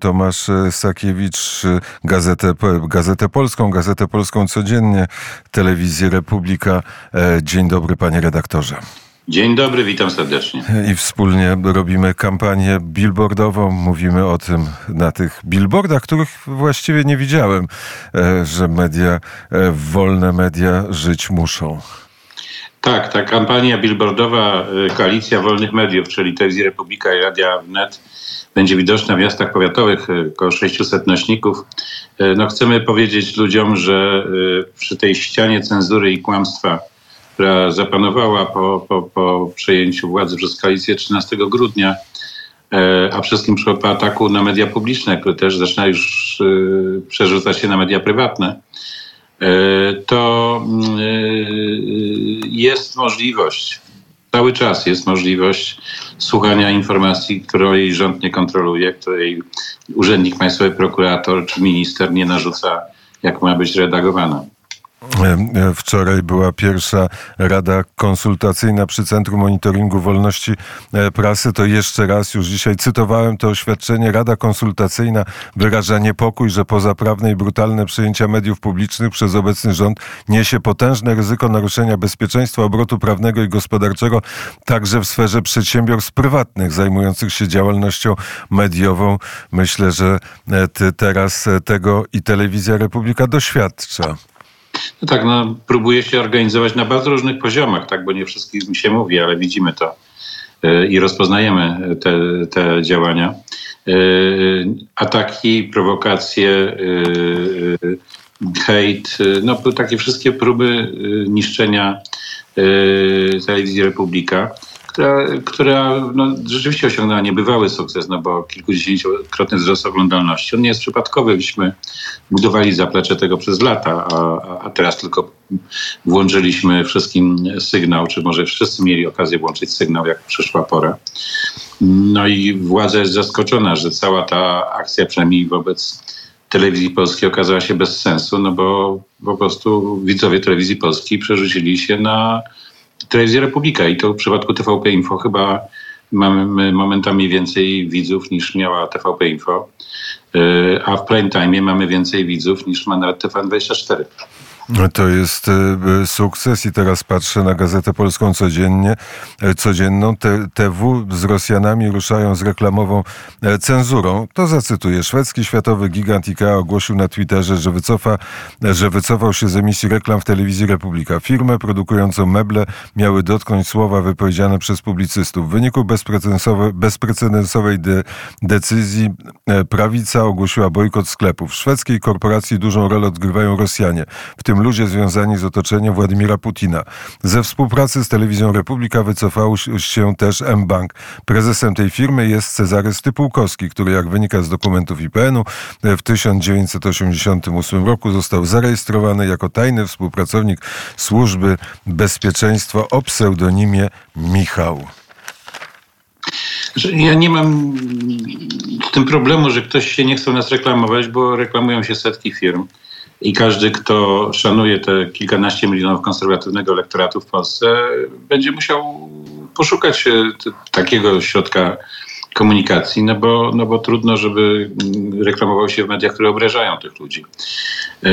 Tomasz Sakiewicz, Gazetę, Gazetę Polską, Gazetę Polską Codziennie, Telewizję Republika. E, dzień dobry, panie redaktorze. Dzień dobry, witam serdecznie. I wspólnie robimy kampanię billboardową. Mówimy o tym na tych billboardach, których właściwie nie widziałem, e, że media, e, wolne media żyć muszą. Tak, ta kampania billboardowa Koalicja Wolnych Mediów, czyli Telewizja Republika i Radia Wnet będzie widoczna w miastach powiatowych, około 600 nośników. No chcemy powiedzieć ludziom, że przy tej ścianie cenzury i kłamstwa, która zapanowała po, po, po przejęciu władzy przez koalicję 13 grudnia, a wszystkim przy ataku na media publiczne, które też zaczyna już przerzucać się na media prywatne, to jest możliwość, cały czas jest możliwość słuchania informacji, której rząd nie kontroluje, której urzędnik państwowy, prokurator czy minister nie narzuca, jak ma być redagowana. Wczoraj była pierwsza rada konsultacyjna przy Centrum Monitoringu Wolności Prasy. To jeszcze raz, już dzisiaj cytowałem to oświadczenie. Rada konsultacyjna wyraża niepokój, że pozaprawne i brutalne przyjęcia mediów publicznych przez obecny rząd niesie potężne ryzyko naruszenia bezpieczeństwa obrotu prawnego i gospodarczego, także w sferze przedsiębiorstw prywatnych zajmujących się działalnością mediową. Myślę, że teraz tego i Telewizja Republika doświadcza. No tak, no, próbuje się organizować na bardzo różnych poziomach, tak, bo nie wszystkim się mówi, ale widzimy to yy, i rozpoznajemy te, te działania. Yy, ataki, prowokacje, yy, hejt, no takie wszystkie próby niszczenia telewizji Republika która, która no, rzeczywiście osiągnęła niebywały sukces, no bo kilkudziesięciokrotny wzrost oglądalności. On nie jest przypadkowy, byśmy budowali zaplecze tego przez lata, a, a teraz tylko włączyliśmy wszystkim sygnał, czy może wszyscy mieli okazję włączyć sygnał, jak przyszła pora. No i władza jest zaskoczona, że cała ta akcja, przynajmniej wobec telewizji polskiej okazała się bez sensu, no bo po prostu widzowie telewizji polskiej przerzucili się na Telewizja Republika i to w przypadku TVP Info chyba mamy momentami więcej widzów niż miała TVP Info, e, a w prime time mamy więcej widzów niż ma nawet TVN24. To jest e, sukces i teraz patrzę na Gazetę Polską codziennie, e, codzienną. TW z Rosjanami ruszają z reklamową e, cenzurą. To zacytuję. Szwedzki światowy gigant IKEA ogłosił na Twitterze, że, wycofa, że wycofał się z emisji reklam w telewizji Republika. Firmę produkującą meble miały dotknąć słowa wypowiedziane przez publicystów. W wyniku bezprecedensowej, de, decyzji prawica ogłosiła bojkot sklepów. W szwedzkiej korporacji dużą rolę odgrywają Rosjanie, w tym ludzie związani z otoczeniem Władimira Putina. Ze współpracy z Telewizją Republika wycofał się też M-Bank. Prezesem tej firmy jest Cezary Stypułkowski, który jak wynika z dokumentów IPN-u w 1988 roku został zarejestrowany jako tajny współpracownik Służby Bezpieczeństwa o pseudonimie Michał. Ja nie mam z tym problemu, że ktoś się nie chce nas reklamować, bo reklamują się setki firm. I każdy, kto szanuje te kilkanaście milionów konserwatywnego elektoratu w Polsce, będzie musiał poszukać e, takiego środka komunikacji, no bo, no bo trudno, żeby mm, reklamował się w mediach, które obrażają tych ludzi. E,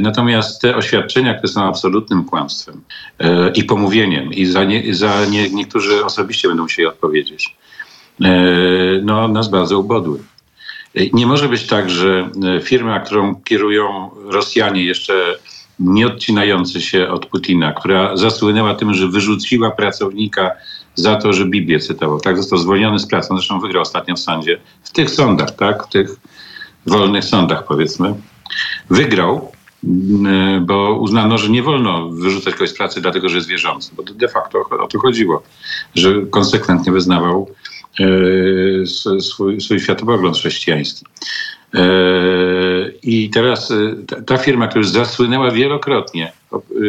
natomiast te oświadczenia, które są absolutnym kłamstwem e, i pomówieniem, i za, nie, za nie, niektórzy osobiście będą musieli odpowiedzieć, no, nas bardzo ubodły. Nie może być tak, że e, firma, którą kierują Rosjanie jeszcze nie odcinający się od Putina, która zasłynęła tym, że wyrzuciła pracownika za to, że Biblię cytował. Tak, został zwolniony z pracy. On zresztą wygrał ostatnio w sądzie. W tych sądach, tak, w tych wolnych sądach powiedzmy. Wygrał, e, bo uznano, że nie wolno wyrzucać kogoś z pracy dlatego, że jest wierzący. Bo de facto o to chodziło, że konsekwentnie wyznawał swój, swój światopogląd chrześcijański. E, I teraz e, ta firma, która już zasłynęła wielokrotnie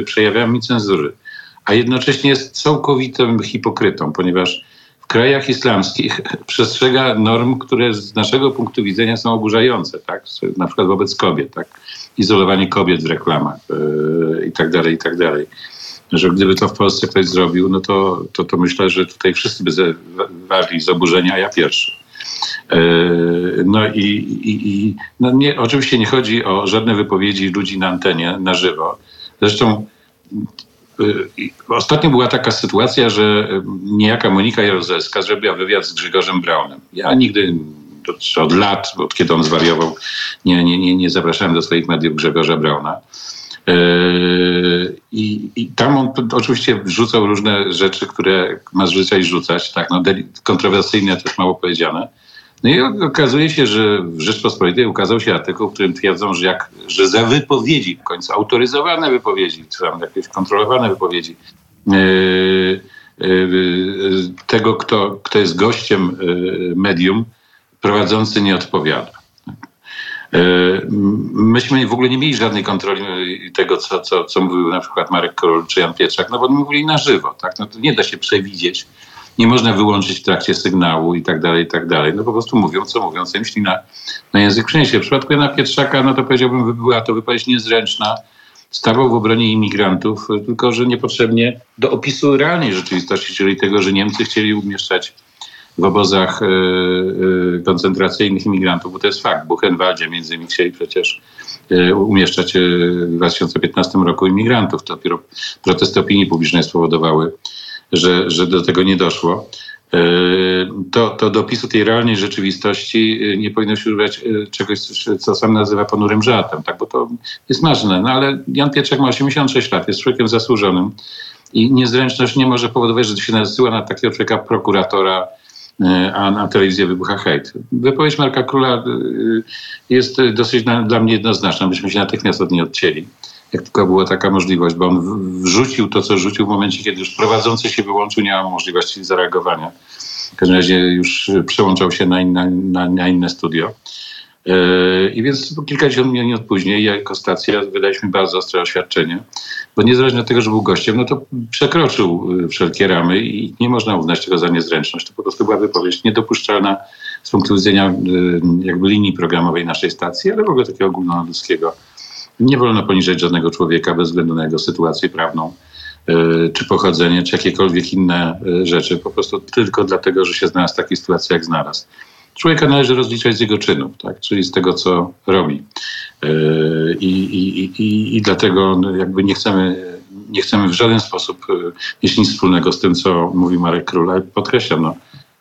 przejawami cenzury, a jednocześnie jest całkowitym hipokrytą, ponieważ w krajach islamskich przestrzega norm, które z naszego punktu widzenia są oburzające, tak? na przykład wobec kobiet, tak? izolowanie kobiet w reklamach yy, i że gdyby to w Polsce ktoś zrobił, no to, to, to myślę, że tutaj wszyscy by warli z oburzenia, a ja pierwszy. No i, i, i no nie, oczywiście nie chodzi o żadne wypowiedzi ludzi na antenie na żywo. Zresztą Ostatnio była taka sytuacja, że niejaka Monika Jaruzelska zrobiła wywiad z Grzegorzem Braunem. Ja nigdy od lat, od kiedy on zwariował, nie, nie, nie, nie zapraszałem do swoich mediów Grzegorza Brauna. Yy, I, I, tam on oczywiście wrzucał różne rzeczy, które ma zwyczaj rzucać, tak, no, kontrowersyjne też mało powiedziane. No i okazuje się, że w Rzeczpospolitej ukazał się artykuł, w którym twierdzą, że, jak, że za wypowiedzi, w końcu autoryzowane wypowiedzi, czy tam jakieś kontrolowane wypowiedzi, yy, yy, tego, kto, kto jest gościem medium, prowadzący nie odpowiada. Yy, myśmy w ogóle nie mieli żadnej kontroli tego, co, co, co mówił na przykład Marek Król czy Jan Pietrzak, no bo oni mówili na żywo. Tak? No to nie da się przewidzieć, nie można wyłączyć w trakcie sygnału i tak dalej, i tak dalej. No po prostu mówią, co mówią, co myśli na, na język przyniesie. W przypadku Jana Pietrzaka, no to powiedziałbym, była to wypowiedź niezręczna, stawał w obronie imigrantów, tylko że niepotrzebnie do opisu realnej rzeczywistości, czyli tego, że Niemcy chcieli umieszczać w obozach y, y, koncentracyjnych imigrantów, bo to jest fakt. W Buchenwaldzie między innymi chcieli przecież y, umieszczać w 2015 roku imigrantów. To dopiero protesty opinii publicznej spowodowały, że, że do tego nie doszło. To, to do opisu tej realnej rzeczywistości nie powinno się używać czegoś, co sam nazywa ponurym żartem, tak? bo to jest ważne. No ale Jan Pietrzak ma 86 lat, jest człowiekiem zasłużonym i niezręczność nie może powodować, że się nasyła na takiego człowieka prokuratora, E, a na telewizję wybucha hejt. Wypowiedź Marka Króla e, jest dosyć dla mnie jednoznaczna. Myśmy się natychmiast od niej odcięli. Jak tylko była taka możliwość, bo on wrzucił to, co rzucił w momencie, kiedy już prowadzący się wyłączył, nie ma możliwości zareagowania. W każdym razie już przełączał się na, na, na inne studio. E, I więc kilkadziesiąt minut później, jako stacja, wydaliśmy bardzo ostre oświadczenie, bo niezależnie od tego, że był gościem, no to przekroczył e, wszelkie ramy i nie można uznać tego za niezręczność. To po prostu była wypowiedź niedopuszczalna z punktu widzenia e, jakby linii programowej naszej stacji, ale w ogóle takiego ogólnoludzkiego. Nie wolno poniżać żadnego człowieka bez względu na jego sytuację prawną czy pochodzenie, czy jakiekolwiek inne rzeczy, po prostu tylko dlatego, że się znalazł w takiej sytuacji, jak znalazł. Człowieka należy rozliczać z jego czynów, tak? czyli z tego, co robi. E, I, i, i, i dlatego no, jakby nie chcemy, nie chcemy w żaden sposób e, mieć nic wspólnego z tym, co mówi Marek Król, ale podkreślam, no,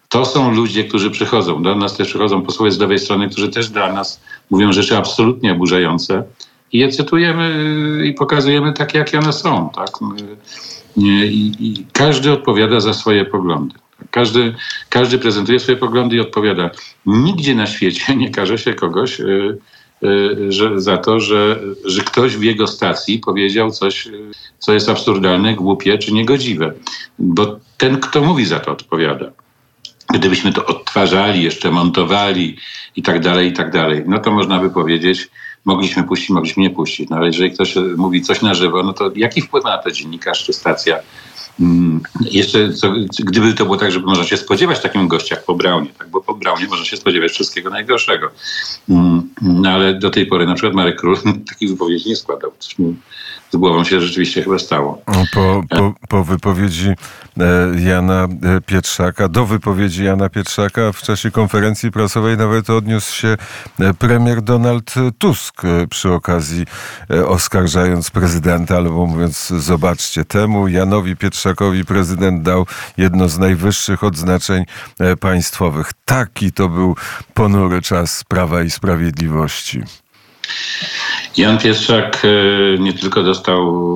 to są ludzie, którzy przychodzą. Do nas też przychodzą posłowie z lewej strony, którzy też dla nas mówią rzeczy absolutnie oburzające i je cytujemy e, i pokazujemy takie, jakie one są. Tak? I, I każdy odpowiada za swoje poglądy. Każdy, każdy prezentuje swoje poglądy i odpowiada. Nigdzie na świecie nie każe się kogoś y, y, że, za to, że, że ktoś w jego stacji powiedział coś, co jest absurdalne, głupie czy niegodziwe. Bo ten, kto mówi, za to odpowiada. Gdybyśmy to odtwarzali, jeszcze montowali i tak dalej, i tak dalej, no to można by powiedzieć, mogliśmy puścić, mogliśmy nie puścić. No ale jeżeli ktoś mówi coś na żywo, no to jaki wpływ ma na to dziennikarz czy stacja? Mm, jeszcze, co, gdyby to było tak, żeby można się spodziewać takim gościach po Braunie, tak? bo po Braunie można się spodziewać wszystkiego najgorszego. Mm, no ale do tej pory na przykład Marek Król takich wypowiedzi nie składał. Coś mu z głową się rzeczywiście chyba stało. Po, po, po wypowiedzi e, Jana e, Pietrzaka, do wypowiedzi Jana Pietrzaka w czasie konferencji prasowej nawet odniósł się e, premier Donald Tusk przy okazji oskarżając prezydenta, albo mówiąc zobaczcie temu Janowi Pietrzakowi prezydent dał jedno z najwyższych odznaczeń państwowych. Taki to był ponury czas Prawa i Sprawiedliwości. Jan Pietrzak e, nie tylko dostał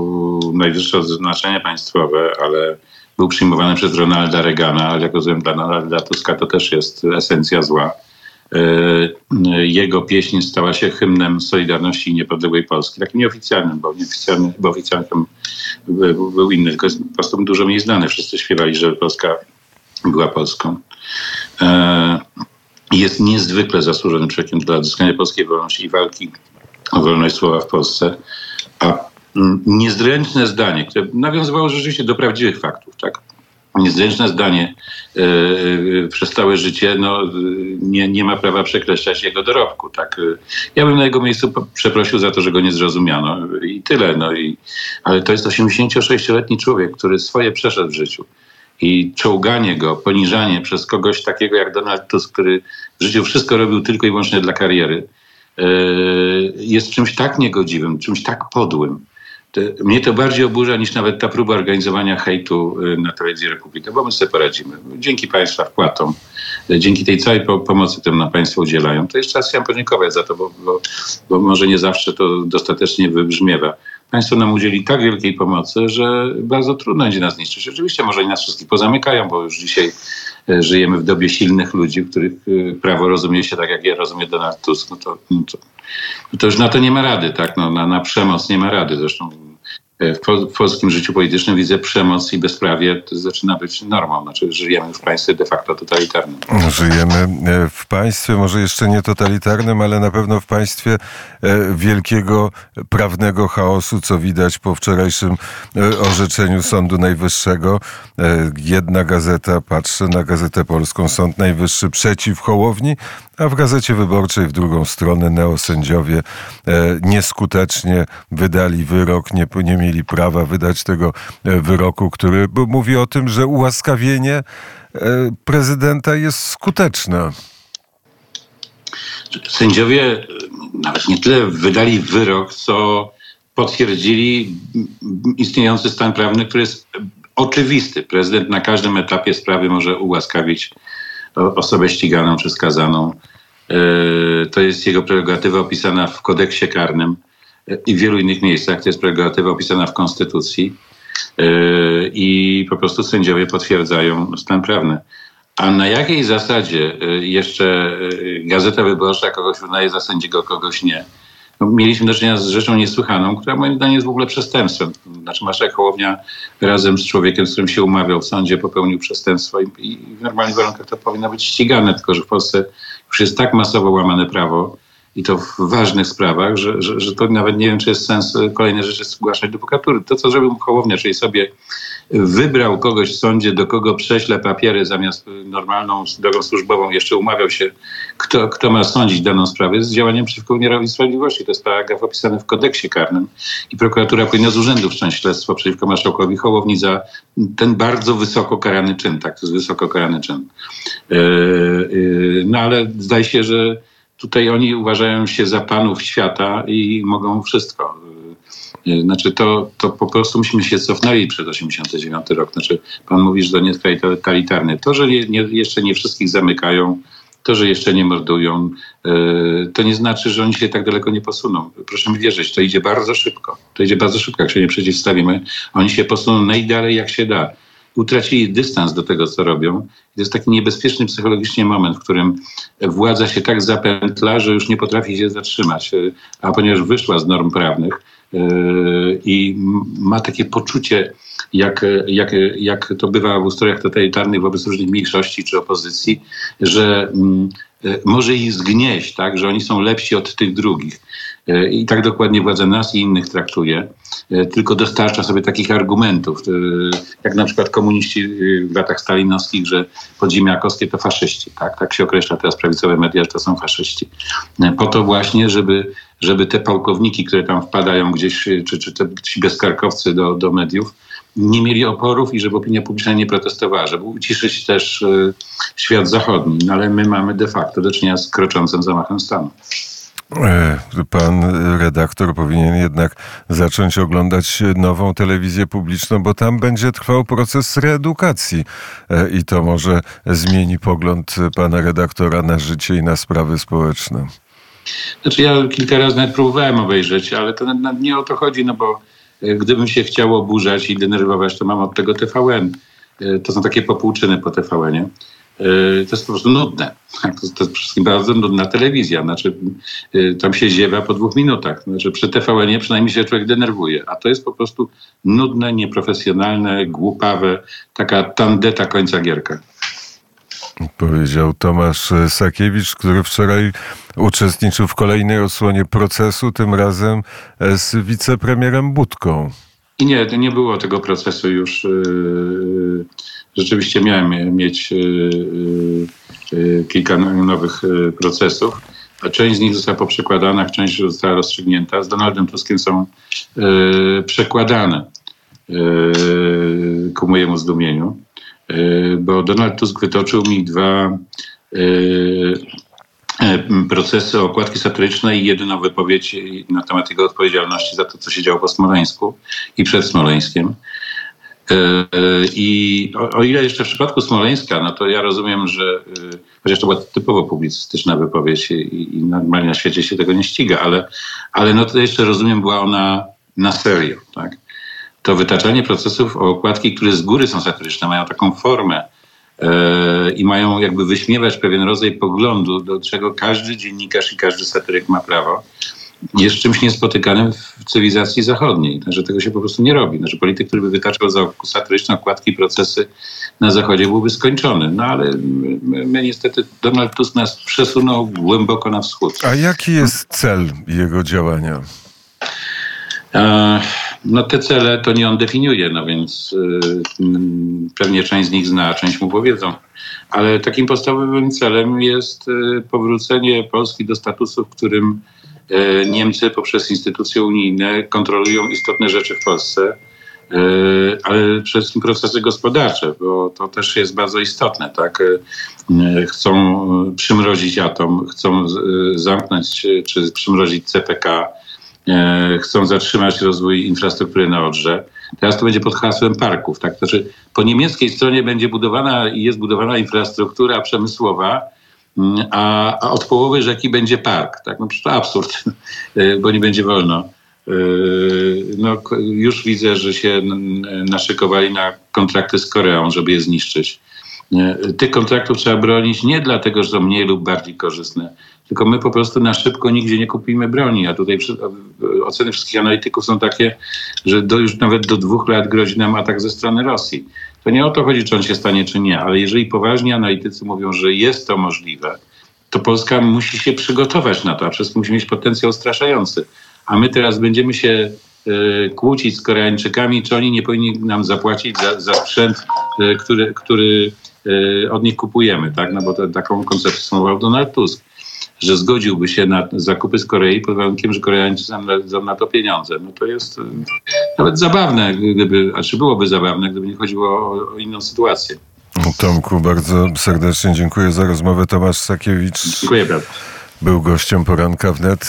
najwyższe odznaczenie państwowe, ale był przyjmowany przez Ronalda Reagana, ale jak rozumiem dla Donalda Tuska to też jest esencja zła. E, jego pieśń stała się hymnem Solidarności i Niepodległej Polski, takim nieoficjalnym, bo, nieoficjalny, bo oficjalnym był inny, tylko jest po prostu dużo mniej znany. Wszyscy śpiewali, że Polska była Polską. Jest niezwykle zasłużonym człowiekiem dla odzyskania polskiej wolności i walki o wolność słowa w Polsce. A niezręczne zdanie, które nawiązywało rzeczywiście do prawdziwych faktów, tak? Niezręczne zdanie yy, przez całe życie no, nie, nie ma prawa przekreślać jego dorobku. Tak? Ja bym na jego miejscu przeprosił za to, że go nie zrozumiano i tyle. No i, ale to jest 86-letni człowiek, który swoje przeszedł w życiu i czołganie go, poniżanie przez kogoś takiego jak Donald Tusk, który w życiu wszystko robił tylko i wyłącznie dla kariery, e, jest czymś tak niegodziwym, czymś tak podłym. Mnie to bardziej oburza niż nawet ta próba organizowania hejtu e, na telewizji Republika, bo my sobie poradzimy. Dzięki Państwa wpłatom, e, dzięki tej całej pomocy, którą Państwo udzielają, to jeszcze raz chciałem podziękować za to, bo, bo, bo może nie zawsze to dostatecznie wybrzmiewa państwo nam udzieli tak wielkiej pomocy, że bardzo trudno będzie nas niszczyć. Oczywiście może i nas wszystkich pozamykają, bo już dzisiaj żyjemy w dobie silnych ludzi, których e, prawo rozumie się tak, jak ja rozumiem Donald Tusk. No to, no to, no to już na to nie ma rady, tak? No, na, na przemoc nie ma rady. Zresztą E, w, w polskim życiu politycznym widzę przemoc i bezprawie to zaczyna być normą. Znaczy żyjemy w państwie de facto totalitarnym. Żyjemy e, w państwie, może jeszcze nie totalitarnym, ale na pewno w państwie e, wielkiego prawnego chaosu, co widać po wczorajszym orzeczeniu Sądu Najwyższego. Jedna gazeta patrzy na Gazetę Polską, Sąd Najwyższy przeciw Hołowni, a w Gazecie Wyborczej w drugą stronę neosędziowie nieskutecznie wydali wyrok, nie, nie mieli prawa wydać tego e, wyroku, który mówi o tym, że ułaskawienie e, prezydenta jest skuteczne. Sędziowie e, nawet nie tyle wydali wyrok, co potwierdzili istniejący stan prawny, który jest oczywisty. Prezydent na każdym etapie sprawy może ułaskawić osobę ściganą czy skazaną. To jest jego prerogatywa opisana w kodeksie karnym i w wielu innych miejscach. To jest prerogatywa opisana w Konstytucji e, i po prostu sędziowie potwierdzają stan prawny. A na jakiej zasadzie e, jeszcze e, Gazeta Wyborcza kogoś uznaje za sędziego, kogoś nie? No, mieliśmy do czynienia z rzeczą niesłychaną, która moim zdaniem jest w ogóle przestępstwem. Znaczy Marszałek Hołownia razem z człowiekiem, z którym się umawiał w sądzie, popełnił przestępstwo i, i w normalnych warunkach to powinno być ścigane, tylko że w Polsce już jest tak masowo łamane prawo, i to w ważnych sprawach, że, że, że to nawet nie wiem, czy jest sens e, kolejne rzeczy zgłaszać do prokuratury. To, co zrobił Hołownia, czyli sobie wybrał kogoś w sądzie, do kogo prześle papiery zamiast normalną drogą służbową, jeszcze umawiał się, kto, kto ma sądzić daną sprawę, jest działaniem przeciwko wymiarowi sprawiedliwości. To jest paragraf opisany w kodeksie karnym i prokuratura powinna z urzędu wszcząć śledztwo przeciwko marszałkowi Hołowni za ten bardzo wysoko karany czyn. Tak, to jest wysoko karany czyn. Yy, yy, no ale zdaje się, że tutaj oni uważają się za panów świata i mogą wszystko. Znaczy to, to po prostu myśmy się cofnęli przed 89 rok. Znaczy pan mówi, że to nie jest kraj totalitarny. To, że nie, jeszcze nie wszystkich zamykają, to, że jeszcze nie mordują, y, to nie znaczy, że oni się tak daleko nie posuną. Proszę mi wierzyć, to idzie bardzo szybko. To idzie bardzo szybko, jak się nie przeciwstawimy. Oni się posuną najdalej jak się da utracili dystans do tego, co robią. To jest taki niebezpieczny psychologicznie moment, w którym władza się tak zapętla, że już nie potrafi się zatrzymać. A ponieważ wyszła z norm prawnych i ma takie poczucie, jak, jak, jak to bywa w ustrojach totalitarnych wobec różnych mniejszości czy opozycji, że mm, E, może ich zgnieść, tak, że oni są lepsi od tych drugich. E, I tak dokładnie władza nas i innych traktuje, e, tylko dostarcza sobie takich argumentów, jak na przykład komuniści w latach stalinowskich, że podziemiakowskie to faszyści. Tak, tak się określa teraz prawicowe media, że to są faszyści. Po to właśnie, żeby, żeby te pałkowniki, które tam wpadają gdzieś, czy, czy te, ci bezkarkowcy do, do mediów, nie mieli oporów i żeby opinia publiczna nie protestowała, żeby uciszyć też y, świat zachodni. No, ale my mamy de facto do czynienia z kroczącym zamachem stanu. E, pan redaktor powinien jednak zacząć oglądać nową telewizję publiczną, bo tam będzie trwał proces reedukacji e, i to może zmieni pogląd pana redaktora na życie i na sprawy społeczne. Znaczy ja kilka razy nawet próbowałem obejrzeć, ale to nie o to chodzi, no bo E, gdybym się chciał oburzać i denerwować, to mam od tego TVN. To są takie popłuczyny po TVN-ie. E, to jest po prostu nudne. To, to jest wszystkim bardzo nudna telewizja. Znaczy, tam się ziewa po dwóch minutach. Znaczy, przy TVN-ie przynajmniej się człowiek denerwuje. A to jest po prostu nudne, nieprofesjonalne, głupawe, taka tandeta końca gierka. Powiedział Tomasz Sakiewicz, który wczoraj uczestniczył w kolejnej odsłonie procesu, tym razem z wicepremierem Budką. I nie, nie było tego procesu już. Rzeczywiście miałem mieć yy, yy, kilka nowych procesów. A część z nich została poprzekładana, część została rozstrzygnięta. Z Donaldem Tuskiem są przekładane ku mojemu zdumieniu. bo Donald Tusk wytoczył mi dwa procesy okładki satyrycznej i jedyną wypowiedź na temat jego odpowiedzialności za to, co się działo po Smoleńsku i przed Smoleńskiem. I o, ile jeszcze w przypadku Smoleńska, no to ja rozumiem, że chociaż to była typowo publicystyczna wypowiedź i, i normalnie na świecie się tego nie ściga, ale, ale no to jeszcze rozumiem, była ona na serio. Tak? To wytaczanie procesów o okładki, które z góry są satyryczne, mają taką formę yy, i mają jakby wyśmiewać pewien rodzaj poglądu, do czego każdy dziennikarz i każdy satyryk ma prawo jest czymś niespotykanym w cywilizacji zachodniej, że tego się po prostu nie robi. Że polityk, który by wytaczał za satyryczne okładki procesy na Zachodzie byłby skończony. No ale my, my, niestety Donald Tusk nas przesunął głęboko na wschód. A jaki jest cel jego działania? E, no te cele to nie on definiuje, no więc y, pewnie część z nich zna, część mu powiedzą. Ale takim podstawowym celem jest y, powrócenie Polski do statusu, w którym E, Niemcy poprzez instytucje unijne kontrolują istotne rzeczy w Polsce, e, ale wszystkim procesy gospodarcze, bo to też jest bardzo istotne. Tak? E, chcą przymrozić atom, chcą zamknąć czy przymrozić CPK, chcą zatrzymać rozwój infrastruktury na Odrze. Teraz to będzie pod hasłem parków. Tak? Znaczy, po niemieckiej stronie będzie budowana i jest budowana infrastruktura przemysłowa, a, a od połowy rzeki będzie park. Tak? No to absurd, bo nie będzie wolno. Yy, no, już widzę, że się naszykowali na kontrakty z Koreą, żeby je zniszczyć. Tych kontraktów trzeba bronić nie dlatego, że są mniej lub bardziej korzystne, tylko my po prostu na szybko nigdzie nie kupimy broni. A tutaj oceny wszystkich analityków są takie, że do, już nawet do dwóch lat grozi nam atak ze strony Rosji. To nie o to chodzi, czy on się stanie, czy nie, ale jeżeli poważni analitycy mówią, że jest to możliwe, to Polska musi się przygotować na to, a wszystko musi mieć potencjał straszający. A my teraz będziemy się y, kłócić z Koreańczykami, czy oni nie powinni nam zapłacić za, za sprzęt, y, który, który od nich kupujemy, tak? No bo taką koncepcję sformułował Donald Tusk że zgodziłby się na zakupy z Korei pod warunkiem, że Koreańczycy dadzą na to pieniądze. No to jest e, nawet zabawne, gdyby, a czy byłoby zabawne, gdyby nie chodziło o, o inną sytuację. Tomku, bardzo serdecznie dziękuję za rozmowę. Tomasz Sakiewicz dziękuję bardzo. był gościem poranka wnet.